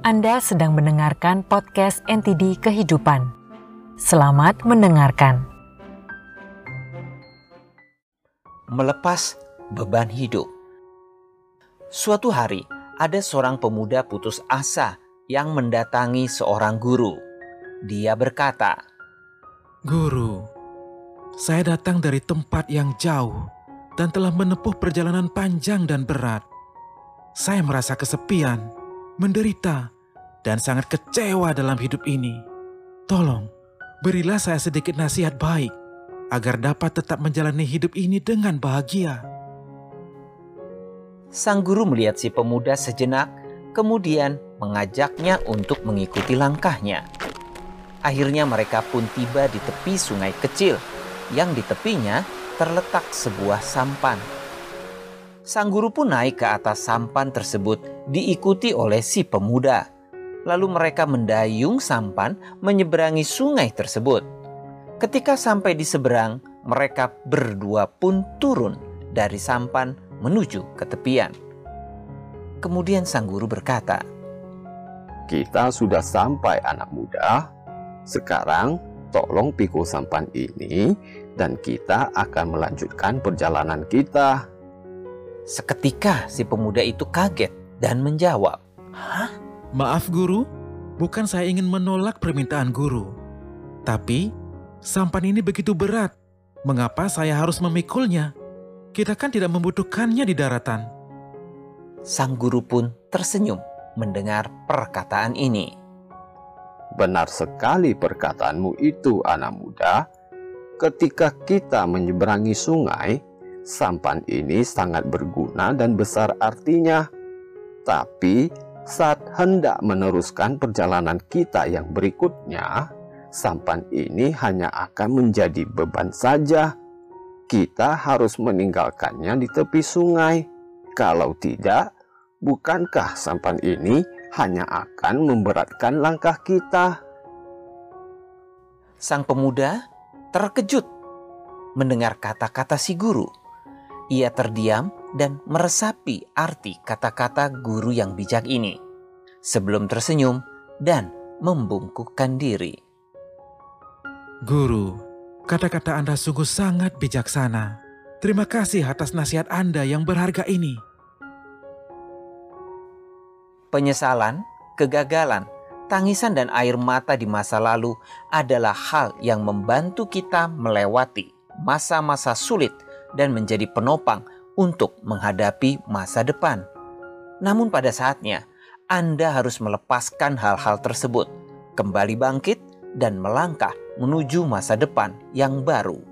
Anda sedang mendengarkan podcast NTD Kehidupan. Selamat mendengarkan. Melepas beban hidup. Suatu hari, ada seorang pemuda putus asa yang mendatangi seorang guru. Dia berkata, Guru, saya datang dari tempat yang jauh dan telah menempuh perjalanan panjang dan berat. Saya merasa kesepian menderita, dan sangat kecewa dalam hidup ini. Tolong, berilah saya sedikit nasihat baik agar dapat tetap menjalani hidup ini dengan bahagia. Sang guru melihat si pemuda sejenak, kemudian mengajaknya untuk mengikuti langkahnya. Akhirnya mereka pun tiba di tepi sungai kecil, yang di tepinya terletak sebuah sampan. Sang guru pun naik ke atas sampan tersebut diikuti oleh si pemuda. Lalu mereka mendayung sampan menyeberangi sungai tersebut. Ketika sampai di seberang, mereka berdua pun turun dari sampan menuju ke tepian. Kemudian sang guru berkata, "Kita sudah sampai, anak muda. Sekarang tolong pikul sampan ini, dan kita akan melanjutkan perjalanan kita." Seketika si pemuda itu kaget dan menjawab, Hah? Maaf guru, bukan saya ingin menolak permintaan guru. Tapi, sampan ini begitu berat. Mengapa saya harus memikulnya? Kita kan tidak membutuhkannya di daratan. Sang guru pun tersenyum mendengar perkataan ini. Benar sekali perkataanmu itu, anak muda. Ketika kita menyeberangi sungai, sampan ini sangat berguna dan besar artinya. Tapi saat hendak meneruskan perjalanan kita yang berikutnya, sampan ini hanya akan menjadi beban saja. Kita harus meninggalkannya di tepi sungai. Kalau tidak, bukankah sampan ini hanya akan memberatkan langkah kita? Sang pemuda terkejut mendengar kata-kata si guru. Ia terdiam dan meresapi arti kata-kata guru yang bijak ini sebelum tersenyum dan membungkukkan diri. Guru, kata-kata Anda sungguh sangat bijaksana. Terima kasih atas nasihat Anda yang berharga ini. Penyesalan, kegagalan, tangisan dan air mata di masa lalu adalah hal yang membantu kita melewati masa-masa sulit dan menjadi penopang untuk menghadapi masa depan. Namun, pada saatnya Anda harus melepaskan hal-hal tersebut, kembali bangkit, dan melangkah menuju masa depan yang baru.